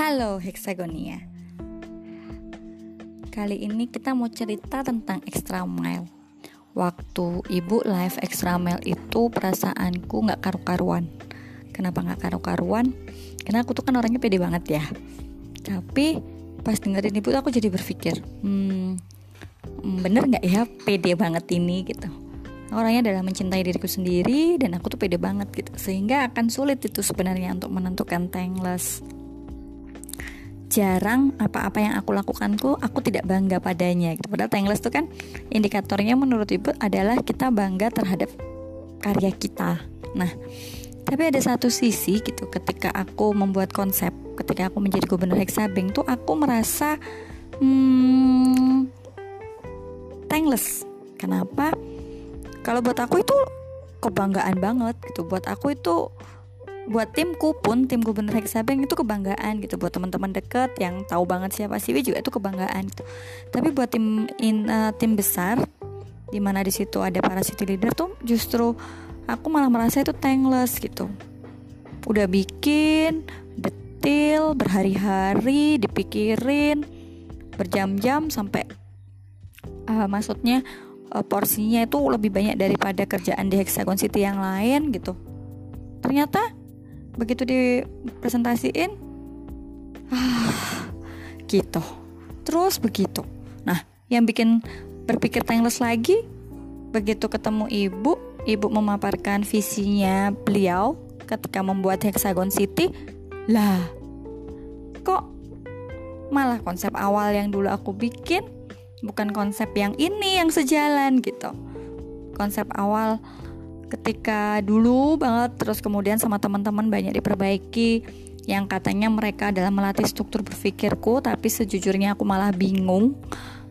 Halo Hexagonia. Kali ini kita mau cerita tentang extra mile Waktu ibu live extra mile itu perasaanku gak karu-karuan. Kenapa gak karu-karuan? Karena aku tuh kan orangnya pede banget ya. Tapi pas dengerin ibu aku jadi berpikir Hmm bener gak ya pede banget ini? gitu. Orangnya adalah mencintai diriku sendiri dan aku tuh pede banget gitu. Sehingga akan sulit itu sebenarnya untuk menentukan tangless jarang apa-apa yang aku lakukan tuh aku tidak bangga padanya gitu. Padahal tangless tuh kan indikatornya menurut ibu adalah kita bangga terhadap karya kita. Nah, tapi ada satu sisi gitu ketika aku membuat konsep, ketika aku menjadi gubernur Hexabeng tuh aku merasa hmm, tangless. Kenapa? Kalau buat aku itu kebanggaan banget gitu. Buat aku itu buat timku pun tim gubernur Hexabeng itu kebanggaan gitu buat teman-teman deket yang tahu banget siapa Siwi juga itu kebanggaan gitu. Tapi buat tim in, uh, tim besar di mana di situ ada para city leader tuh justru aku malah merasa itu tangless gitu. Udah bikin detail berhari-hari dipikirin berjam-jam sampai uh, maksudnya uh, porsinya itu lebih banyak daripada kerjaan di Hexagon City yang lain gitu. Ternyata begitu dipresentasiin ah gitu. Terus begitu. Nah yang bikin berpikir timeless lagi begitu ketemu ibu ibu memaparkan visinya beliau ketika membuat Hexagon City lah kok malah konsep awal yang dulu aku bikin bukan konsep yang ini yang sejalan gitu. Konsep awal ketika dulu banget terus kemudian sama teman-teman banyak diperbaiki yang katanya mereka adalah melatih struktur berpikirku tapi sejujurnya aku malah bingung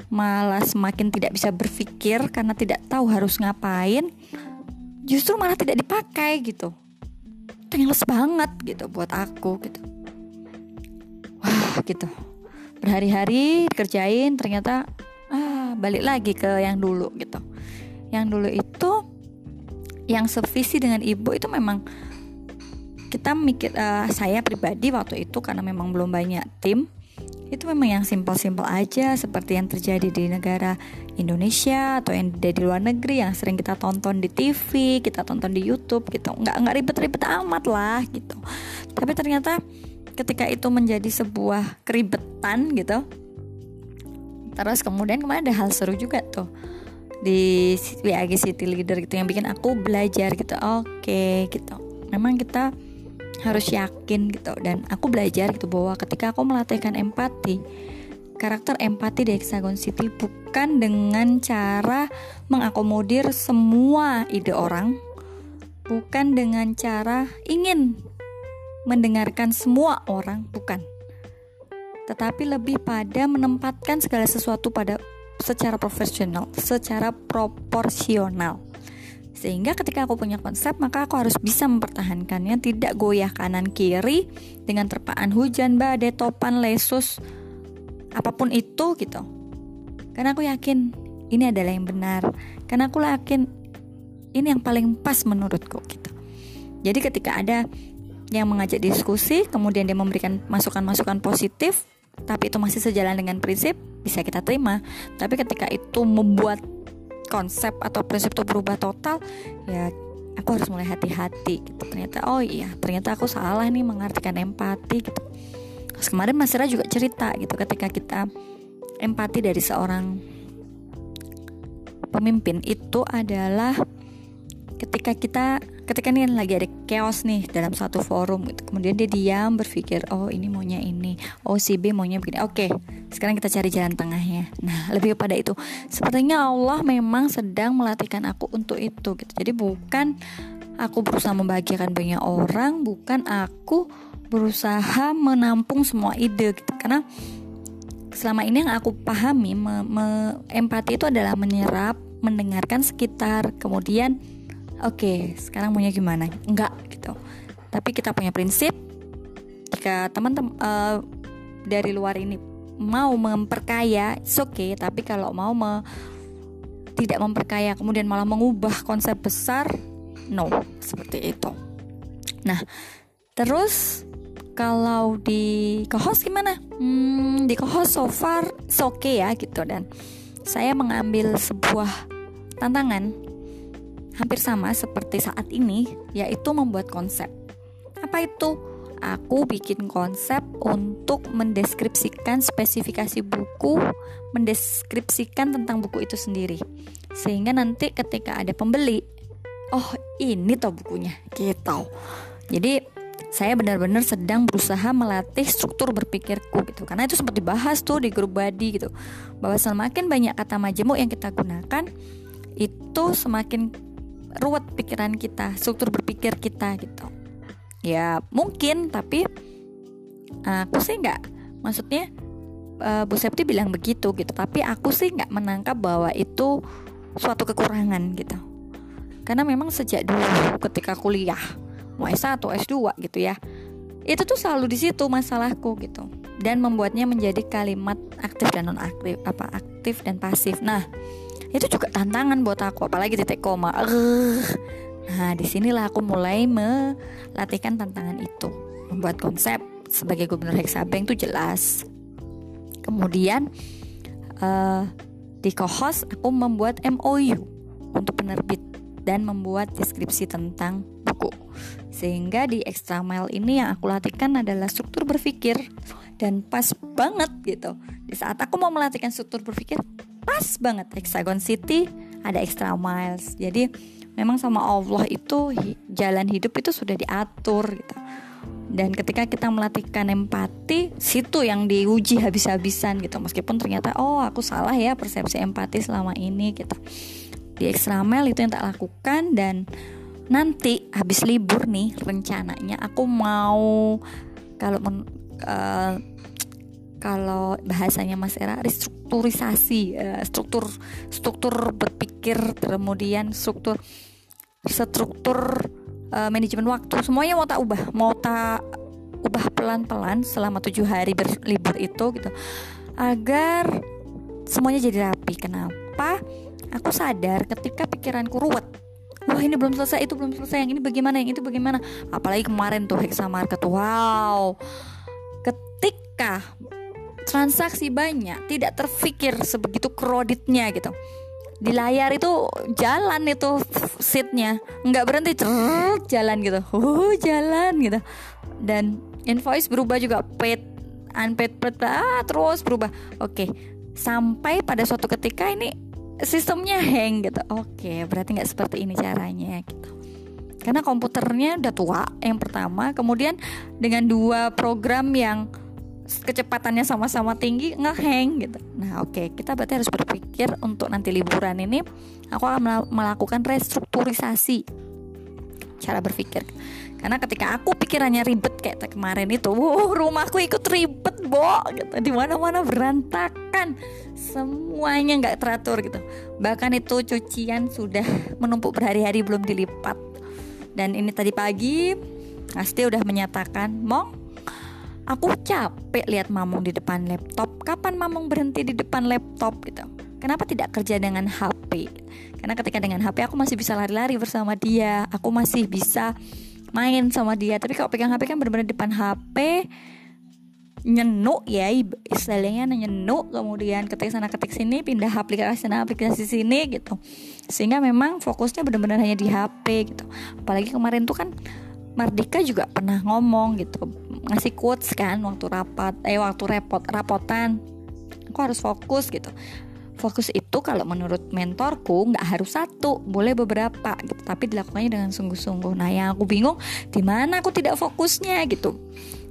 malah semakin tidak bisa berpikir karena tidak tahu harus ngapain justru malah tidak dipakai gitu. Tingles banget gitu buat aku gitu. Wah gitu. Berhari-hari kerjain ternyata ah balik lagi ke yang dulu gitu. Yang dulu itu yang sevisi dengan ibu itu memang kita mikir uh, saya pribadi waktu itu karena memang belum banyak tim itu memang yang simpel-simpel aja seperti yang terjadi di negara Indonesia atau yang di luar negeri yang sering kita tonton di TV, kita tonton di YouTube gitu. Nggak nggak ribet-ribet amat lah gitu. Tapi ternyata ketika itu menjadi sebuah keribetan gitu. Terus kemudian kemarin ada hal seru juga tuh di WAG City Leader gitu yang bikin aku belajar gitu. Oke okay, gitu. Memang kita harus yakin gitu dan aku belajar gitu bahwa ketika aku melatihkan empati karakter empati di Hexagon City bukan dengan cara mengakomodir semua ide orang bukan dengan cara ingin mendengarkan semua orang bukan. Tetapi lebih pada menempatkan segala sesuatu pada secara profesional, secara proporsional. Sehingga ketika aku punya konsep, maka aku harus bisa mempertahankannya, tidak goyah kanan kiri dengan terpaan hujan, badai, topan, lesus, apa pun itu gitu. Karena aku yakin ini adalah yang benar. Karena aku yakin ini yang paling pas menurutku gitu. Jadi ketika ada yang mengajak diskusi, kemudian dia memberikan masukan-masukan positif, tapi itu masih sejalan dengan prinsip, bisa kita terima. Tapi ketika itu membuat konsep atau prinsip itu berubah total ya aku harus mulai hati-hati gitu. Ternyata oh iya ternyata aku salah nih mengartikan empati gitu. Terus kemarin Mas juga cerita gitu ketika kita empati dari seorang pemimpin itu adalah ketika kita ketika nih lagi ada chaos nih dalam satu forum gitu kemudian dia diam berpikir oh ini maunya ini. Oh si B maunya begini. Oke sekarang kita cari jalan tengahnya. Nah lebih pada itu. Sepertinya Allah memang sedang melatihkan aku untuk itu gitu. Jadi bukan aku berusaha membahagiakan banyak orang bukan aku berusaha menampung semua ide gitu. Karena selama ini yang aku pahami empati itu adalah menyerap mendengarkan sekitar kemudian oke sekarang maunya gimana? Enggak gitu. Tapi kita punya prinsip jika teman-teman uh, dari luar ini mau memperkaya oke okay. Tapi kalau mau me tidak memperkaya kemudian malah mengubah konsep besar no. Seperti itu. Nah terus kalau di co-host gimana? Hmm, di co-host so far oke okay ya gitu. Dan saya mengambil sebuah tantangan hampir sama seperti saat ini yaitu membuat konsep. Apa itu? Aku bikin konsep untuk mendeskripsikan spesifikasi buku, mendeskripsikan tentang buku itu sendiri. Sehingga nanti ketika ada pembeli, oh ini toh bukunya, gitu. Jadi saya benar-benar sedang berusaha melatih struktur berpikirku gitu karena itu sempat dibahas tuh di grup body gitu bahwa semakin banyak kata majemuk yang kita gunakan itu semakin ruwet pikiran kita struktur berpikir kita gitu. Ya mungkin tapi aku sih nggak maksudnya uh, Bu Septi bilang begitu gitu tapi aku sih nggak menangkap bahwa itu suatu kekurangan gitu. Karena memang sejak dulu ketika kuliah mau S1 S2 gitu ya itu tuh selalu di situ masalahku gitu. Dan membuatnya menjadi kalimat aktif dan non aktif apa aktif dan pasif. Nah itu juga tantangan buat aku apalagi titik koma uh. nah di sinilah aku mulai melatihkan tantangan itu membuat konsep sebagai gubernur Hexabank itu jelas kemudian uh, di co-host aku membuat MOU untuk penerbit dan membuat deskripsi tentang buku. Sehingga di extra mile ini yang aku latihkan adalah struktur berpikir dan pas banget gitu. Di saat aku mau melatihkan struktur berpikir, pas banget Hexagon City ada extra miles. Jadi memang sama Allah itu jalan hidup itu sudah diatur gitu. Dan ketika kita melatihkan empati, situ yang diuji habis-habisan gitu. Meskipun ternyata oh aku salah ya persepsi empati selama ini gitu di extra mile itu yang tak lakukan dan nanti habis libur nih rencananya aku mau kalau men, uh, kalau bahasanya Mas Era restrukturisasi uh, struktur struktur berpikir kemudian struktur struktur uh, manajemen waktu semuanya mau tak ubah mau tak ubah pelan-pelan selama tujuh hari berlibur itu gitu agar semuanya jadi rapi. Kenapa? Aku sadar ketika pikiranku ruwet. Wah ini belum selesai itu belum selesai yang ini bagaimana yang itu bagaimana? Apalagi kemarin tuh hexa market wow. Ketika transaksi banyak tidak terpikir sebegitu kreditnya gitu. Di layar itu jalan itu seatnya. Nggak berhenti cerut jalan gitu. Uh jalan gitu. Dan invoice berubah juga paid unpaid paid ah, terus berubah. Oke sampai pada suatu ketika ini sistemnya hang gitu. Oke berarti nggak seperti ini caranya gitu. Karena komputernya udah tua yang pertama kemudian dengan dua program yang kecepatannya sama-sama tinggi ngehang gitu nah oke kita berarti harus berpikir untuk nanti liburan ini aku akan melakukan restrukturisasi cara berpikir karena ketika aku pikirannya ribet kayak kemarin itu, wow, rumahku ikut ribet, bo, gitu. Di mana-mana berantakan, semuanya nggak teratur gitu. Bahkan itu cucian sudah menumpuk berhari-hari belum dilipat. Dan ini tadi pagi, Asti udah menyatakan, Mong, aku capek lihat Mamong di depan laptop. Kapan Mamong berhenti di depan laptop gitu? Kenapa tidak kerja dengan HP? Karena ketika dengan HP aku masih bisa lari-lari bersama dia, aku masih bisa main sama dia tapi kalau pegang HP kan benar-benar depan HP nyenuk ya istilahnya nyenuk kemudian ketik sana ketik sini pindah aplikasi sana aplikasi sini gitu sehingga memang fokusnya benar-benar hanya di HP gitu apalagi kemarin tuh kan Mardika juga pernah ngomong gitu ngasih quotes kan waktu rapat eh waktu repot rapotan. Aku harus fokus gitu. Fokus itu kalau menurut mentorku nggak harus satu boleh beberapa gitu. Tapi dilakukannya dengan sungguh-sungguh. Nah yang aku bingung di mana aku tidak fokusnya gitu.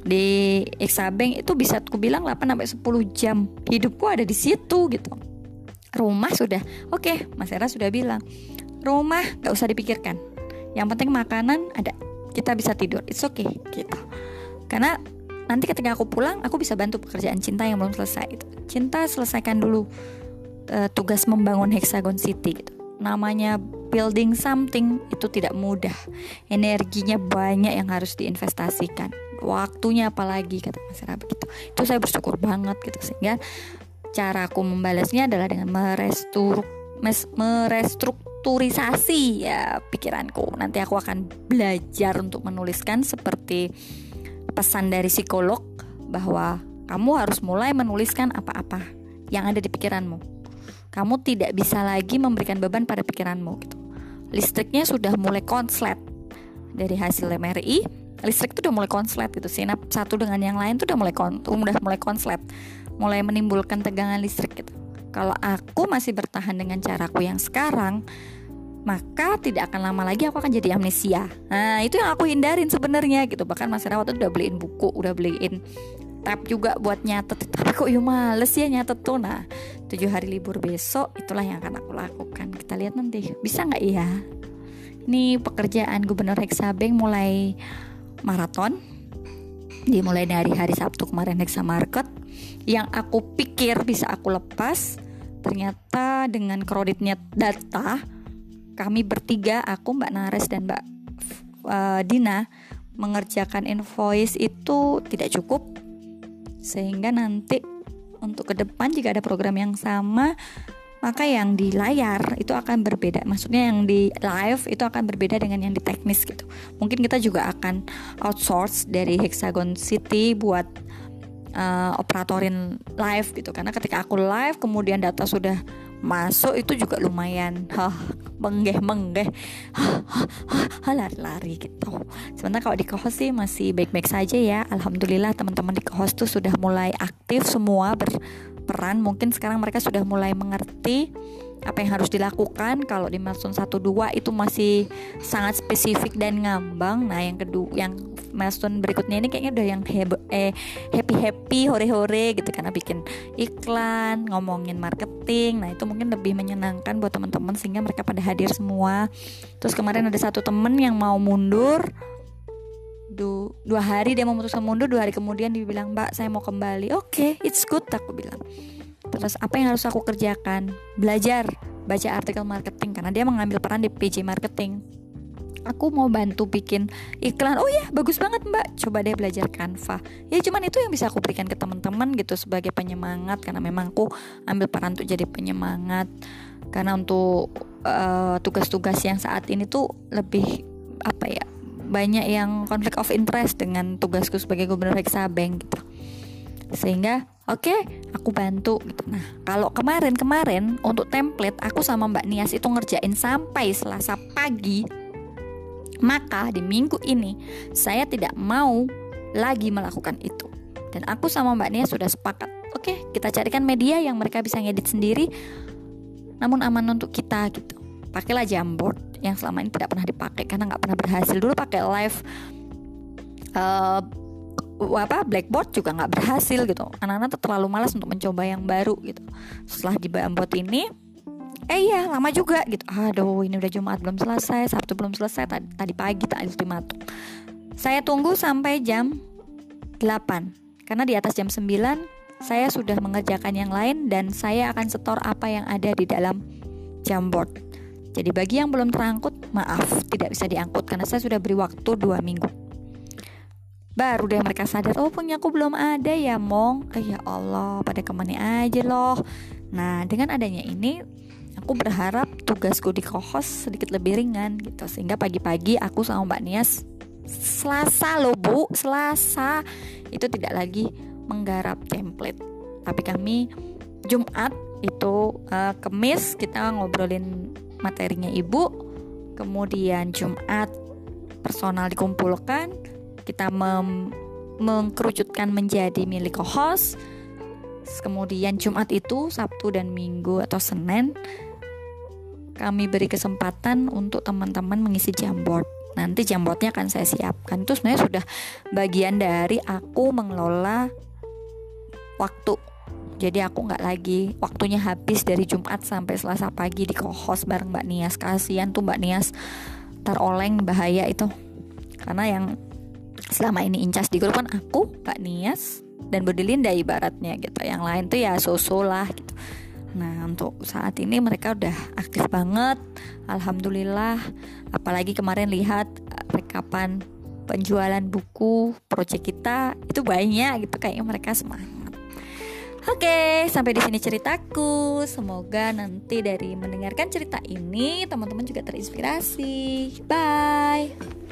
Di Exabank itu bisa aku bilang 8 sampai 10 jam. Hidupku ada di situ gitu. Rumah sudah oke okay, Mas Era sudah bilang rumah nggak usah dipikirkan. Yang penting makanan ada. Kita bisa tidur. It's okay gitu karena nanti ketika aku pulang aku bisa bantu pekerjaan cinta yang belum selesai gitu. cinta selesaikan dulu uh, tugas membangun Hexagon City gitu. Namanya building something itu tidak mudah. Energinya banyak yang harus diinvestasikan. Waktunya apalagi kata Mas Ra begitu. Itu saya bersyukur banget gitu sehingga cara aku membalasnya adalah dengan merestur merestrukturisasi ya pikiranku. Nanti aku akan belajar untuk menuliskan seperti pesan dari psikolog bahwa kamu harus mulai menuliskan apa-apa yang ada di pikiranmu. Kamu tidak bisa lagi memberikan beban pada pikiranmu gitu. Listriknya sudah mulai konslet dari hasil MRI. Listrik itu udah mulai konslet gitu. Sinap satu dengan yang lain tuh udah mulai kon udah mulai konslet, mulai menimbulkan tegangan listrik gitu. Kalau aku masih bertahan dengan caraku yang sekarang, maka tidak akan lama lagi aku akan jadi amnesia. Nah, itu yang aku hindarin sebenarnya gitu. Bahkan Mas Rawat udah beliin buku, udah beliin tab juga buat nyatet. Tapi kok yuk males ya nyatet tuh. Nah, tujuh hari libur besok itulah yang akan aku lakukan. Kita lihat nanti bisa nggak ya? Ini pekerjaan Gubernur Hexabeng mulai maraton. Dimulai dari hari Sabtu kemarin Hexa Market yang aku pikir bisa aku lepas ternyata dengan kreditnya data kami bertiga, aku Mbak Nares dan Mbak uh, Dina mengerjakan invoice itu tidak cukup. Sehingga nanti untuk ke depan jika ada program yang sama maka yang di layar itu akan berbeda. Maksudnya yang di live itu akan berbeda dengan yang di teknis gitu. Mungkin kita juga akan outsource dari Hexagon City buat uh, operatorin live gitu. Karena ketika aku live kemudian data sudah masuk itu juga lumayan. Hah menggeh menggeh lari-lari gitu. Sementara kalau di kohos sih masih baik-baik saja ya. Alhamdulillah teman-teman di kohos tuh sudah mulai aktif semua berperan. Mungkin sekarang mereka sudah mulai mengerti apa yang harus dilakukan. Kalau di milestone 1 2 itu masih sangat spesifik dan ngambang. Nah, yang kedua yang milestone berikutnya ini kayaknya udah yang heb, eh, happy happy hore hore gitu karena bikin iklan ngomongin marketing. Nah itu mungkin lebih menyenangkan buat teman-teman sehingga mereka pada hadir semua. Terus kemarin ada satu temen yang mau mundur. Du dua hari dia memutuskan mundur dua hari kemudian dia bilang mbak saya mau kembali. Oke okay, it's good aku bilang terus apa yang harus aku kerjakan? Belajar baca artikel marketing karena dia mengambil peran di PJ marketing. Aku mau bantu bikin iklan. Oh ya bagus banget mbak. Coba deh belajar Canva. Ya cuman itu yang bisa aku berikan ke teman-teman gitu sebagai penyemangat karena memang aku ambil peran untuk jadi penyemangat. Karena untuk uh, tugas-tugas yang saat ini tuh lebih apa ya banyak yang konflik of interest dengan tugasku sebagai gubernur Hexabeng gitu. Sehingga oke okay, aku bantu gitu nah kalau kemarin kemarin untuk template aku sama Mbak Nias itu ngerjain sampai Selasa pagi maka di minggu ini saya tidak mau lagi melakukan itu. Dan aku sama Mbak Nia sudah sepakat. Oke, okay, kita carikan media yang mereka bisa ngedit sendiri namun aman untuk kita gitu. Pakailah Jamboard yang selama ini tidak pernah dipakai karena nggak pernah berhasil. Dulu pakai live uh, apa blackboard juga nggak berhasil gitu. Anak-anak terlalu malas untuk mencoba yang baru gitu. Setelah di Jamboard ini eh iya lama juga gitu. Aduh ini udah Jumat belum selesai. Sabtu belum selesai tadi, tadi pagi tak ultimatum saya tunggu sampai jam 8 karena di atas jam 9 saya sudah mengerjakan yang lain dan saya akan setor apa yang ada di dalam Jamboard jadi bagi yang belum terangkut maaf tidak bisa diangkut karena saya sudah beri waktu dua minggu baru deh mereka sadar oh punya aku belum ada ya mong. Eh, ya Allah pada ke mana aja loh. Nah dengan adanya ini aku berharap tugasku di kohos sedikit lebih ringan gitu sehingga pagi-pagi aku sama Mbak Nias Selasa loh Bu Selasa. Itu tidak lagi menggarap template tapi kami Jumat itu uh, Kemis kita ngobrolin materinya Ibu kemudian Jumat personal dikumpulkan kita mem mengkerucutkan menjadi milik kohos kemudian Jumat itu Sabtu dan Minggu atau Senin kami beri kesempatan untuk teman-teman mengisi jamboard. Nanti jamboardnya akan saya siapkan. Itu sebenarnya sudah bagian dari aku mengelola waktu. Jadi aku nggak lagi waktunya habis dari Jumat sampai Selasa pagi di kohos bareng Mbak Nias. Kasihan tuh Mbak Nias teroleng bahaya itu. Karena yang selama ini incas di grup kan aku, Mbak Nias, dan Budilinda ibaratnya gitu. Yang lain tuh ya sosok lah gitu Nah, untuk saat ini mereka udah aktif banget. Alhamdulillah. Apalagi kemarin lihat eh, rekapan penjualan buku proyek kita itu banyak gitu kayaknya mereka semangat. Oke, sampai di sini ceritaku. Semoga nanti dari mendengarkan cerita ini teman-teman juga terinspirasi. Bye.